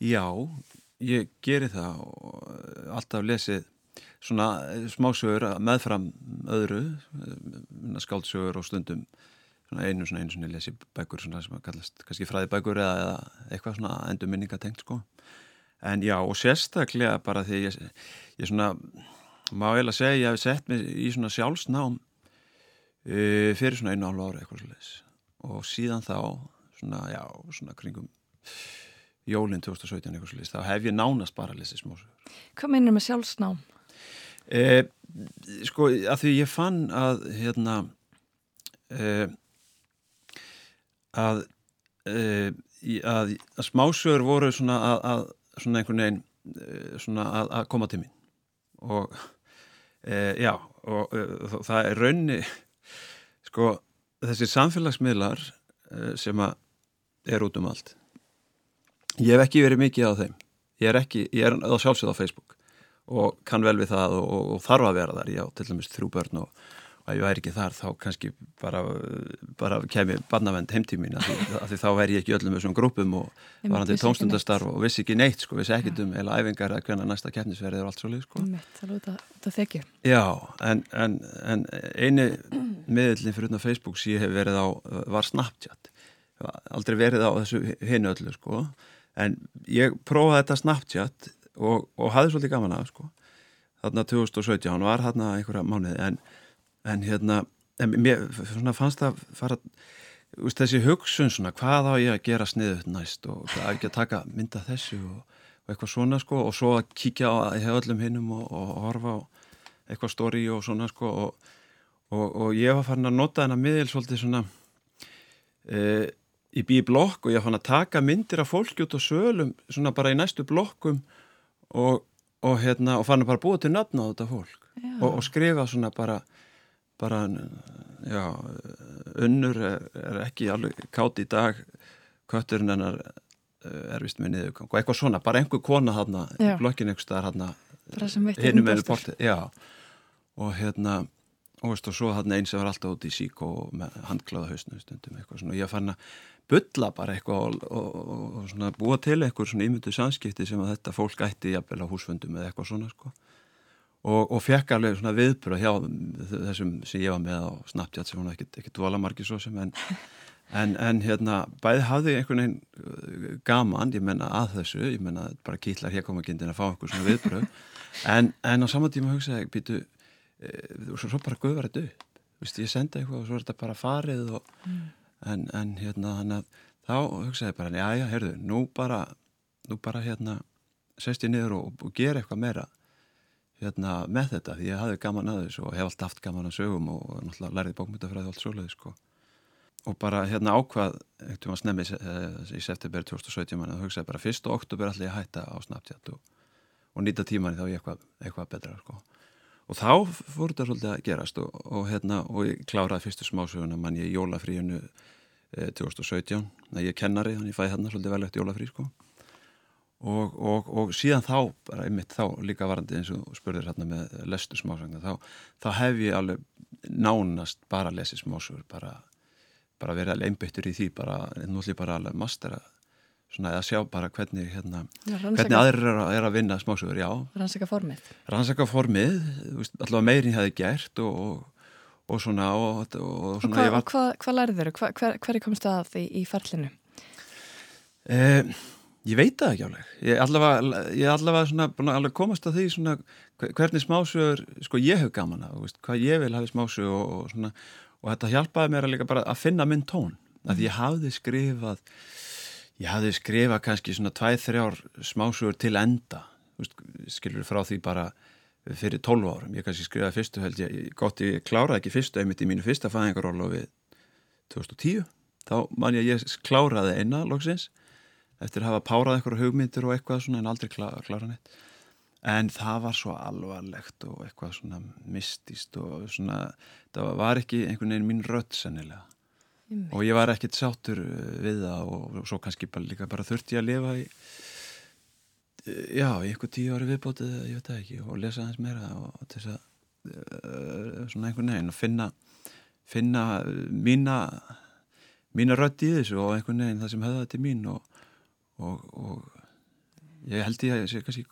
Já, ég geri það og alltaf lesið svona eh, smásögur meðfram öðru eh, skáldsögur og stundum einu svona einu svona lesi bækur svona sem að kallast kannski fræðibækur eða, eða eitthvað svona endur minningatengt sko. En já og sérstaklega bara því ég, ég svona má eiginlega segja ég hef sett mig í svona sjálfsnám uh, fyrir svona einu álva ára eitthvað svolítið og síðan þá svona já svona kringum jólinn 2017 eitthvað svolítið þá hef ég nánast bara lesið smásögur. Hvað meinir með sjálfsnám? Eh, sko, að því ég fann að hérna eh, að, eh, að að smásögur voru svona að, að svona einhvern veginn eh, svona að, að koma til mín. Og eh, já og eh, það er raunni sko þessi samfélagsmiðlar sem að er út um allt. Ég hef ekki verið mikið á þeim. Ég er ekki, ég er á sjálfsögð á Facebook og kann vel við það og, og, og þarf að vera þar. Já, til dæmis þrjú börn og, og ef ég væri ekki þar þá kannski bara, bara kemi barnavend heimtímin af því, [LAUGHS] því þá væri ég ekki öllum þessum grúpum og var hann til tónstundarstarf og vissi ekki neitt sko, vissi ekkit um eða æfingar eða hvernig næsta keppnisverðið er allt svo leið sko. Það þekki Já, en, en, en eini miðlinn fyrir utan Facebook sem ég hef verið á var Snapchat. Aldrei verið á þessu hinu öllu sko. En ég prófaði þetta Snapchat og, og hafði svolítið gaman að sko. þarna 2017, hann var þarna einhverja mánuði en, en hérna en mér fannst það fara úst, þessi hugsun svona hvað á ég að gera sniðut næst og ekki að taka mynda þessu og, og eitthvað svona sko og svo að kíkja á öllum hinnum og, og horfa á eitthvað stóri og svona sko og ég var farin að nota þennan miðil svolítið svona e, í bí blokk og ég fann að taka myndir af fólki út á sölum svona bara í næstu blokkum og, og hérna og fann að bara búa til nöfn á þetta fólk og, og skrifa svona bara bara, já unnur er, er ekki alveg kátt í dag kötturinn hennar eh, er vist með niðurgang og eitthvað svona, bara einhver kona hérna í blokkinu einhver staðar hérna hinnum með porti, já. Og hérna og veist og svo hérna eins sem var alltaf út í sík og handklaða hausnum stundum eitthvað svona. Og ég fann að bylla bara eitthvað og, og, og búa til eitthvað svona ímyndu samskipti sem að þetta fólk ætti jafnvel á húsfundum eða eitthvað svona sko. og, og fekk alveg svona viðbröð hjá þessum sem ég var með á Snapchat sem hún ekkert ekki dvala margir svo sem en, en, en hérna bæði hafði einhvern veginn uh, gaman ég menna að þessu, ég menna bara kýtlar hér koma kindin að fá eitthvað svona viðbröð en, en á saman tíma hugsaði býtu, e, svo, svo bara guðvar þetta upp. Vist, ég senda eitthvað og svo er þetta bara farið og mm en, en hérna hann að þá hugsaði bara, já já, heyrðu, nú bara nú bara hérna sest ég niður og, og gera eitthvað meira hérna með þetta því ég hafði gaman að þessu og hef alltaf haft gaman að sögum og, náttúrulega lærið bókmyndafræði og allt svoleiði sko. Og bara hérna ákvað um að snemmi í september 2017 mann og hugsaði bara fyrst og oktober allir að hætta á Snapchat og, og nýta tímanni þá ég eitthvað, eitthvað betra sko. Og þá fór þetta svolítið að gerast og, og hérna og ég kláraði fyrstu smásöguna mann ég í jólafríinu 2017, það ég er kennari þannig ég fæði hérna svolítið velvægt jólafrí sko og, og, og síðan þá, bara einmitt þá líka varandi eins og spurður hérna með lestu smásagna, þá, þá hef ég alveg nánast bara lesið smásugur, bara, bara verið alveg einbyttur í því, bara, nútlið bara alveg mastera, svona að sjá bara hvernig, hérna, hvernig aðrir er, er að vinna smásugur, já. Rannsaka formið. Rannsaka formið, allavega meirin hefði gert og, og, og svona, og, svona hva, var... Hvað hva lærið þeirra? Hver, hver er komst að því í ferlinu? Eh, Ég veit það ekki áleg. Ég allavega, ég allavega svona, að komast að því svona hvernig smásögur, sko ég hef gaman að, veist, hvað ég vil hafi smásög og, og svona, og þetta hjálpaði mér að líka bara að finna minn tón. Að ég hafði skrifað, ég hafði skrifað kannski svona tvæð, þrjár smásögur til enda, veist, skilur frá því bara fyrir tólv árum. Ég kannski skrifaði fyrstu held ég, gott ég kláraði ekki fyrstu, einmitt í mínu fyrsta fæðingarólu við 2010. Þá man ég ég kláraði eina loksins eftir að hafa párað eitthvað hugmyndir og eitthvað svona en aldrei klára, klára neitt en það var svo alvarlegt og eitthvað svona mistist og svona það var ekki einhvern veginn mín rött sennilega mm. og ég var ekkert sátur uh, við það og, og svo kannski bara, líka bara þurfti ég að lifa í já, í eitthvað tíu ári viðbótið ég veit það ekki og lesa aðeins meira og til þess að uh, svona einhvern veginn að finna finna mína mína rött í þessu og einhvern veginn það sem höfða til mín og og, og ég held ég að ég sé kannski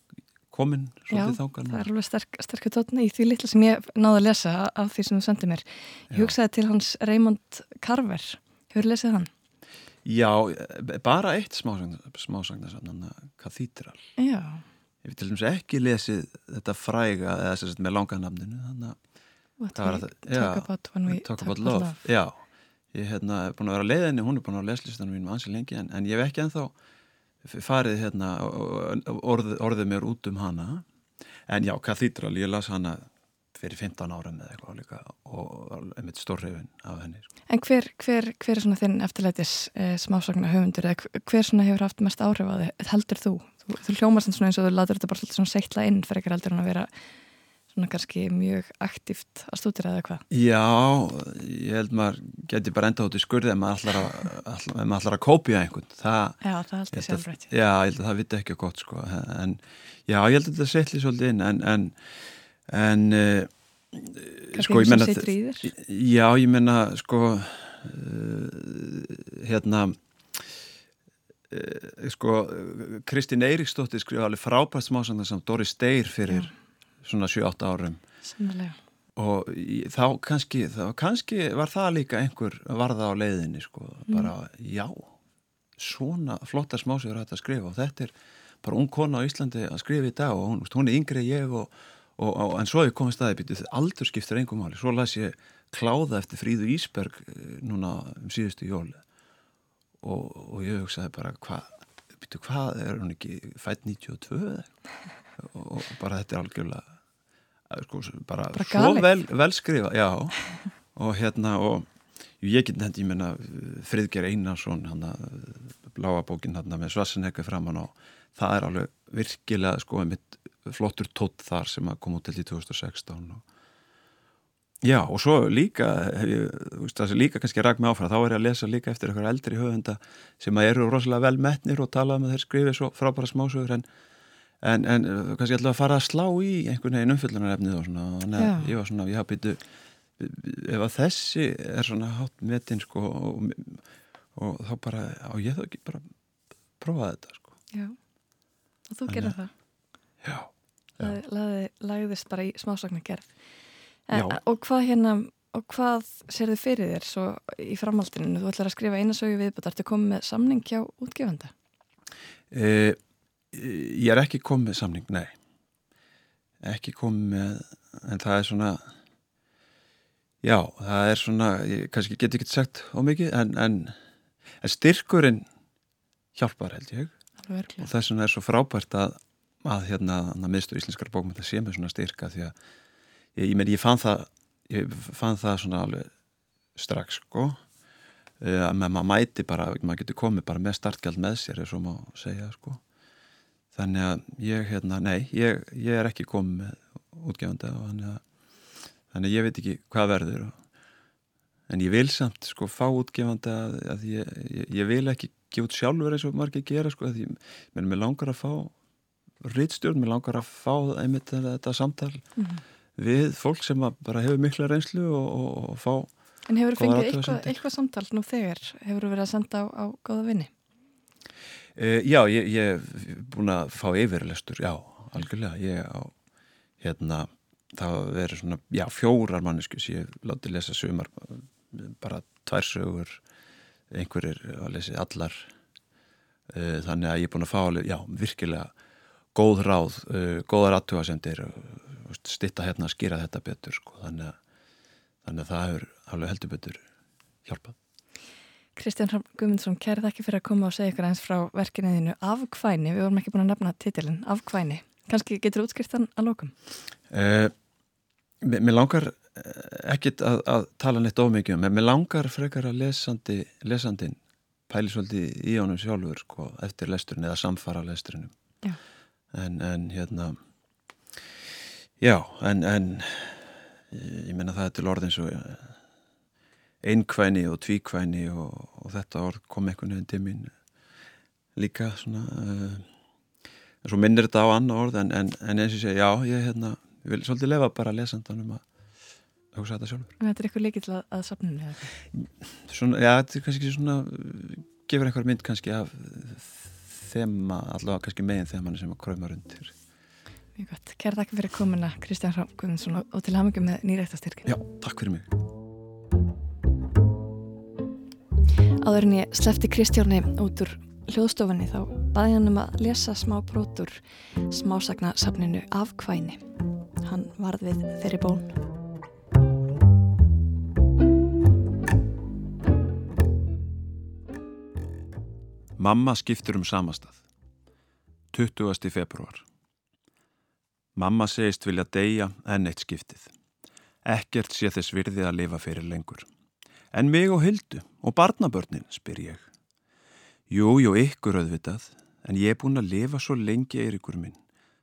komin svolítið þákan. Já, það er alveg sterk, sterkur tótni í því litla sem ég náði að lesa af því sem þú sendið mér. Ég hugsaði til hans Raymond Carver. Hefur lesið hann? Já, bara eitt smásagnarsafn, Cathedral. Já. Ég vil til dæmis ekki lesið þetta fræga, eða þess að með langanamninu, þannig að talk about when we talk, about love. love. Já, ég hef hérna, búin að vera leiðinni, hún er búin að leslistanum mínum ansið lengi en, en ég hef ekki enþá farið hérna orð, orðið mér út um hana en já, Cathedral, ég las hana fyrir 15 ára með eitthvað líka og einmitt stórreifin af henni sko. En hver, hver, hver er svona þinn eftirleitis eh, smásagna höfundur eða hver svona hefur haft mest áhrif á þig heldur þú? Þú, þú hljómast svona eins og þú latur þetta bara svona seittla inn fyrir ekkar heldur en að vera svona kannski mjög aktíft að stúdira eða hvað? Já, ég held maður geti bara enda út í skurði ef maður ætlar að, að, að kópja einhvern það, Já, það held ég sjálfrætt Já, ég held að það viti ekki gott sko en já, ég held að þetta setli svolítið inn en en, en uh, sko, ég menna Já, ég menna sko uh, hérna uh, sko Kristín Eiríksdóttir skrifa alveg frábært smásandar sem Doris Deyr fyrir já svona 7-8 árum Sannlega. og þá kannski, þá kannski var það líka einhver varða á leiðinni sko, mm. bara mm. já svona flottar smásögur hægt að skrifa og þetta er bara ung kona á Íslandi að skrifa í dag og hún, hún er yngri ég og, og, og en svo er komið staði býtið aldur skiptir engum máli, svo las ég kláða eftir Fríðu Ísberg eh, núna um síðustu jóli og, og ég hugsaði bara hvað hvað er hún ekki fætt 92 og bara þetta er algjörlega sko, bara, bara svo vel, vel skrifa já, og hérna og ég get nefndi, ég menna Friðger Einarsson bláa bókin hérna með Svassenhekka framann og það er alveg virkilega sko mitt flottur tótt þar sem að koma út til í 2016 og Já, og svo líka, það sem líka kannski ræk mig áfram, þá er ég að lesa líka eftir eitthvað eldri höfunda sem eru rosalega vel metnir og tala um að þeir skrifi svo frábæra smásögur en en, en uh, kannski ætla að fara að slá í einhvern veginn umfyllunarefnið og svona þannig að ég var svona, ég hafa býtu ef að þessi er svona hátt metin sko og, og þá bara, á ég þá ekki bara prófa þetta sko. Já, og þú gerði það? Já. Lagði, Lagðist bara í smásagnar gerð en, og hvað hérna og hvað sér þið fyrir þér svo í framhaldinu, þú ætlar að skrifa einasögu viðbútt, ertu komið með samning hjá útgefanda? Eða Ég er ekki komið með samning, nei. Ekki komið með, en það er svona, já, það er svona, ég kannski get ekki sagt ómikið, en, en, en styrkurinn hjálpar held ég. Og þess vegna er svo frábært að, að hérna, að miðstur íslenskar bókmynda sé með svona styrka því að, ég, ég ég fann það, ég fann það svona alveg strax, sko, að maður mæti bara, maður getur komið bara með startgjald með sér, er svo má segja, sko. Þannig að ég, hérna, nei, ég, ég er ekki komið með útgefanda og þannig að, þannig að ég veit ekki hvað verður. Og, en ég vil samt sko fá útgefanda að ég, ég vil ekki gefa út sjálfur eins og margir gera sko, því mér langar að fá rítstjórn, mér langar að fá einmitt þetta samtal mm -hmm. við fólk sem bara hefur mikla reynslu og, og, og fá En hefur þú fengið eitthvað, eitthvað samtal nú þegar? Hefur þú verið að senda á, á góða vinni? Uh, já, ég hef búin að fá yfirlestur, já, algjörlega ég á, hérna það verið svona, já, fjórar manneskus ég láti lesa sumar bara tvær sögur einhverjir að lesi allar uh, þannig að ég er búin að fá alveg, já, virkilega góð ráð, uh, góðar aðtúasendir uh, stitta hérna að skýra þetta betur sko, þannig að, þannig að það hefur alveg heldur betur hjálpað. Kristján Guðmundsson, kærið ekki fyrir að koma og segja ykkur eins frá verkinniðinu Afkvæni, við vorum ekki búin að nefna titilin Afkvæni, kannski getur útskýrstan að lókum? Uh, mér langar ekkit að, að tala neitt ómikið um, en mér langar frekar að lesandi, lesandin pæli svolítið í honum sjálfur sko, eftir lesturinn eða samfara lesturinnum en, en hérna já, en, en ég menna það er til orðin svo einkvæni og tvíkvæni og, og þetta orð kom einhvern veginn til mín líka svona uh, en svo minnir þetta á annar orð en, en, en eins og sé, já, ég hérna, vil svolítið lefa bara lesandanum að hugsa þetta sjálfur. En þetta er eitthvað líkill að, að eða Svona, já, þetta er kannski svona gefur eitthvað mynd kannski af þema, allavega kannski megin þemann sem að kræma rundir. Mjög gott. Kæra takk fyrir komuna Kristján Rámgjóðinsson og til hafmyggjum með nýrættastyrkin. Já, takk fyrir mig. Áður en ég slefti Kristjáni út úr hljóðstofunni þá baði hann um að lesa smá brotur smásagna safninu Afkvæni. Hann varð við þeirri bón. Mamma skiptur um samastað. 20. februar. Mamma segist vilja deyja en eitt skiptið. Ekkert sé þess virði að lifa fyrir lengur. En mig og Hildu og barnabörnin, spyr ég. Jú, jú, ykkur auðvitað, en ég er búin að lifa svo lengi eirikur minn,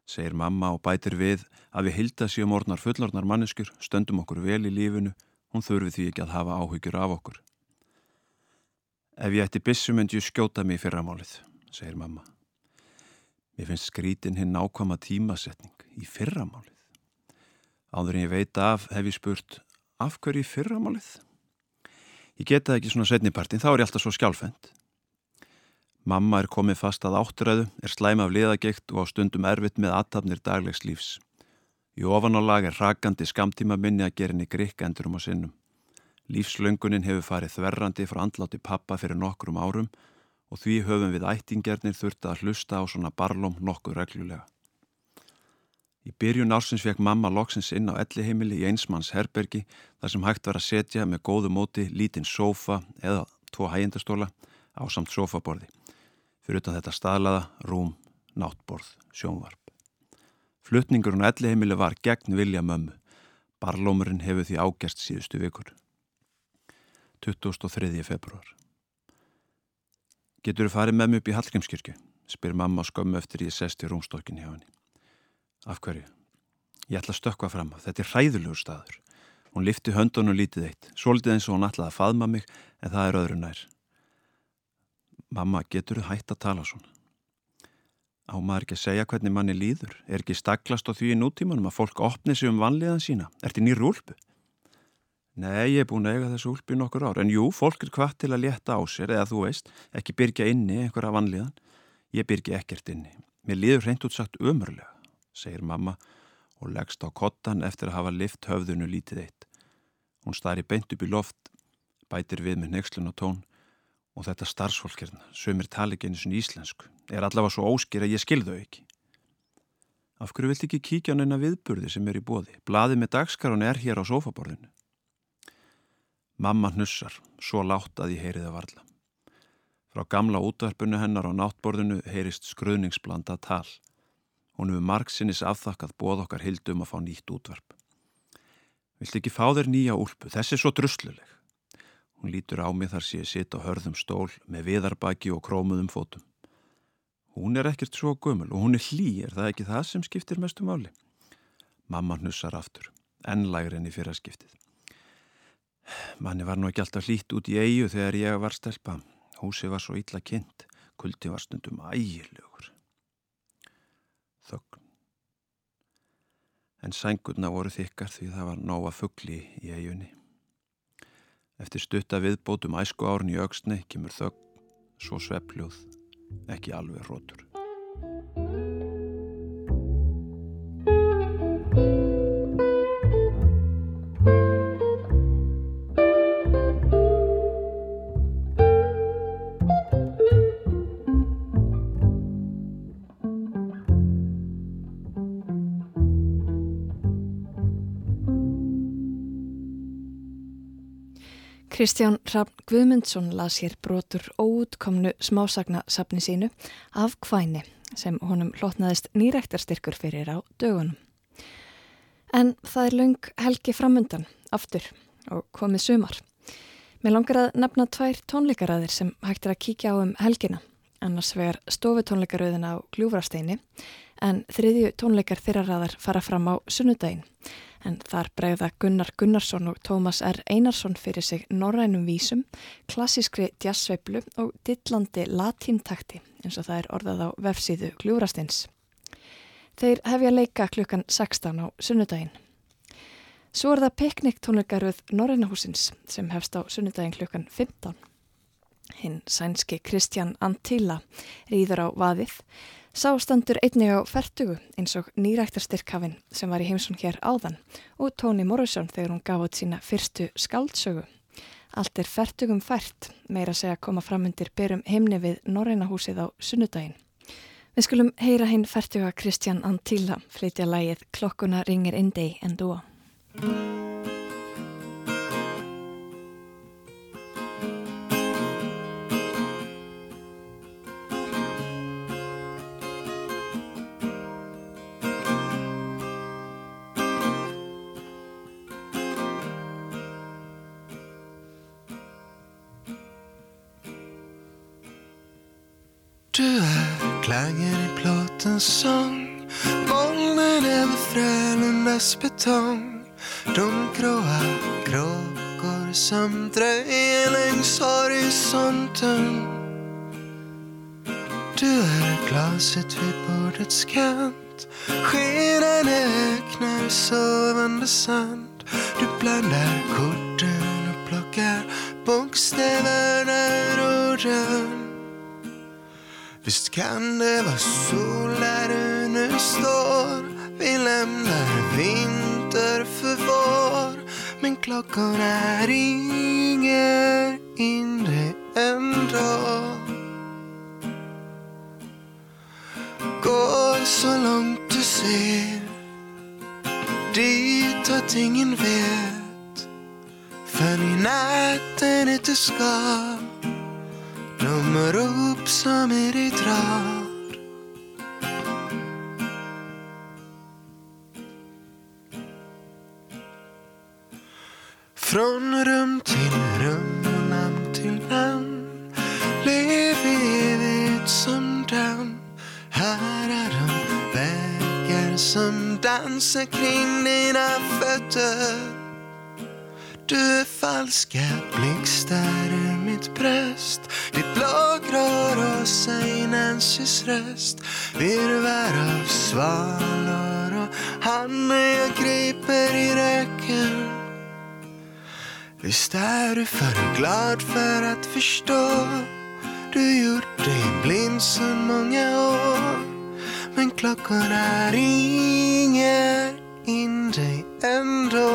segir mamma og bætir við að við Hilda séum orðnar fullornar manneskur, stöndum okkur vel í lífinu, hún þurfi því ekki að hafa áhyggjur af okkur. Ef ég ætti bissu myndi ég skjóta mig fyrramálið, segir mamma. Mér finnst skrítin hinn ákvama tímasetning í fyrramálið. Áður en ég veit af hef ég spurt af hverju fyrramálið? Ég geta ekki svona setnipartin, þá er ég alltaf svo skjálfend. Mamma er komið fast að átturöðu, er slæm af liðageikt og á stundum erfitt með aðtapnir daglegs lífs. Í ofanálag er rakandi skamtíma minni að gera henni grikk endur um á sinnum. Lífslöngunin hefur farið þverrandi frá andláti pappa fyrir nokkrum árum og því höfum við ættingjarnir þurft að hlusta á svona barlóm nokkuð reglulega. Í byrjun ársins fekk mamma loksins inn á elliheimili í einsmanns herbergi þar sem hægt var að setja með góðu móti lítinn sófa eða tvo hægjendastóla á samt sófaborði. Fyrir utan þetta staðlaða, rúm, náttborð, sjónvarp. Flutningurinn á elliheimili var gegn vilja mömmu. Barlómurinn hefur því ágerst síðustu vikur. 23. februar. Getur þú farið með mig upp í Hallgrímskirkju? spyr mamma skömmu eftir ég sest í rúmstokkin hjá henni. Af hverju? Ég ætla að stökka fram að þetta er hræðulegur staður. Hún lifti höndunum lítið eitt, svolítið eins og hún ætlaði að faðma mig en það er öðru nær. Mamma, getur þú hægt að tala svona? Á maður ekki að segja hvernig manni líður? Er ekki staklast á því í nútímanum að fólk opni sig um vanliðan sína? Er þetta nýr úlpu? Nei, ég er búin að eiga þessu úlpi nokkur ár, en jú, fólk er hvað til að létta á sér, eða þú veist, ekki byrja inni einhverja vanlíðan. Ég byrja ekkert inni. Mér líður hreint útsagt ömurlega, segir mamma og leggst á kottan eftir að hafa lift höfðunu lítið eitt. Hún stari beint upp í loft, bætir við með nexlun og tón og þetta starfsfólkirna, sömur eins og íslensku, er allavega svo óskir að ég skilðu ekki. Af hverju vilt ekki kíkja á neina viðburði sem er í bóði? Blaðið með dagskarun er hér á sofaborðinu. Mamma hnussar, svo látt að ég heyri það varla. Frá gamla útvarpunu hennar á náttborðinu heyrist skruðningsblanda tal. Hún hefur margsinnis afþakkað bóð okkar hildum að fá nýtt útvarp. Vilt ekki fá þér nýja úlpu, þessi er svo drusluleg. Hún lítur á mig þar sé ég sitt á hörðum stól með viðarbaki og krómuðum fótum. Hún er ekkert svo gömul og hún er hlý, er það ekki það sem skiptir mestu máli? Mamma hnussar aftur, ennlægri enn í fyrra skiptið. Manni var nú ekki alltaf hlýtt út í eigu þegar ég var stelpa. Húsi var svo illa kynnt, kuldi var stundum ægilegur. Þögn. En sængurna voru þykkar því það var nóga fuggli í eigunni. Eftir stutta viðbótum æsku árn í auksni kemur þögn, svo svepljóð, ekki alveg rótur. Kristján Hrafn Guðmundsson las hér brotur óutkomnu smásagnasafni sínu af kvæni sem honum hlotnaðist nýræktarstyrkur fyrir á dögunum. En það er laung helgi framundan, aftur og komið sumar. Mér langar að nefna tvær tónleikaræðir sem hægt er að kíkja á um helgina, annars vegar stofutónleikarauðina á Gljúfrasteini en þriðju tónleikar þeirra ræðar fara fram á sunnudaginn en þar bregða Gunnar Gunnarsson og Tómas R. Einarsson fyrir sig norrænum vísum, klassískri jazzveiflu og dillandi latíntakti eins og það er orðað á vefsíðu Gljúrastins. Þeir hefja leika klukkan 16 á sunnudaginn. Svo er það pikniktónleikaruð Norrænahúsins sem hefst á sunnudaginn klukkan 15. Hinn sænski Kristján Antila rýður á vaðið Sástandur einnig á fertugu eins og nýræktarstyrkafinn sem var í heimsón hér áðan og Tóni Morrison þegar hún gaf át sína fyrstu skaldsögu. Allt er fertugum fært, meira segja að koma fram undir berum heimni við Norrænahúsið á sunnudaginn. Við skulum heyra hinn fertuga Kristján Antila flytja lægið Klokkuna ringir indi en dúa. Är i plåtens sång Molnen över Frölundas betong. De gråa kråkor som dröjer längs horisonten. Du är glaset vid bordets kant. Skenande öknar sovande sand. Du blandar korten och plockar bokstäverna ur orden. Visst kan det vara sol där du nu står. Vi lämnar vinter för vår. Men klockorna ringer in dig ändå. Gå så långt du ser. Dit att ingen vet. För i natten är du skar de rop som i ditt drar Från rum till rum och namn till namn Lev evigt som damm. Här är de vägar som dansar kring dina fötter. Du är falska blixtar. Nancys röst Virvar av svalor och han jag griper i räcken Visst är du för glad för att förstå? Du gjort dig blind så många år. Men klockorna ringer in dig ändå.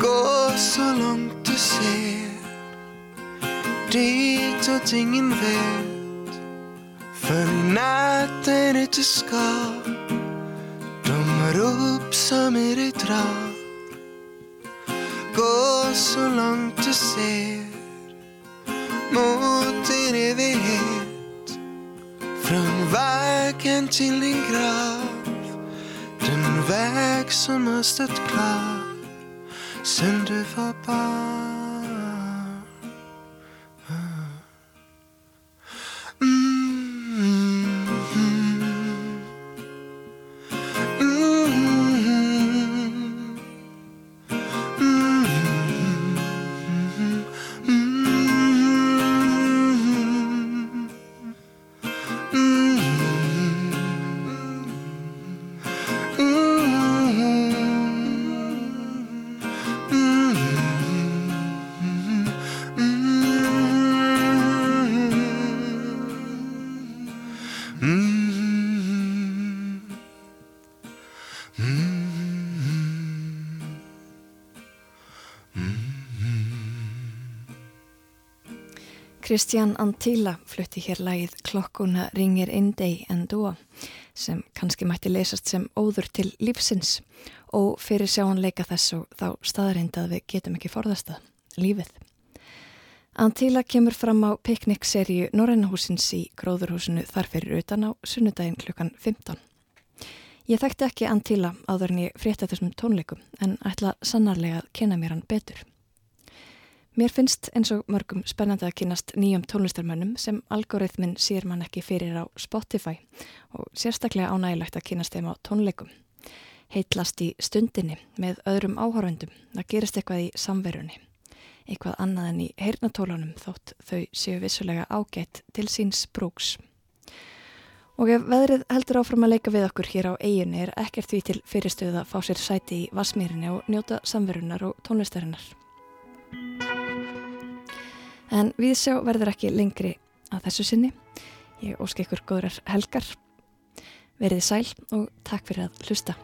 Gå så långt du ser. Dit åt ingen vet För i natten är du ska De rop som i dig drar Gå så långt du ser Mot din evighet Från vägen till din grav Den väg som har stått klar sen du var barn. Kristján Antila flutti hér lagið Klokkuna ringir in day and do sem kannski mætti leysast sem óður til lífsins og fyrir sjáanleika þess og þá staðarind að við getum ekki forðast það, lífið. Antila kemur fram á piknikserju Norrænahúsins í gróðurhúsinu þar fyrir utan á sunnudaginn klukkan 15. Ég þekkti ekki Antila áður en ég frétta þessum tónleikum en ætla sannarlega að kena mér hann betur. Mér finnst eins og mörgum spennandi að kynast nýjum tónlistarmönnum sem algoritmin sér mann ekki fyrir á Spotify og sérstaklega ánægilegt að kynast þeim á tónleikum. Heitlast í stundinni með öðrum áhöröndum, það gerist eitthvað í samverunni. Eitthvað annað en í heyrnatólunum þótt þau séu vissulega ágætt til síns brúks. Og ef veðrið heldur áfram að leika við okkur hér á eiginu er ekkert því til fyrirstöðu að fá sér sæti í Vasmýrinni og njóta samverunar og tónlistarinnar. En við sjá verður ekki lengri að þessu sinni. Ég ósk ykkur góðrar helgar. Verið sæl og takk fyrir að hlusta.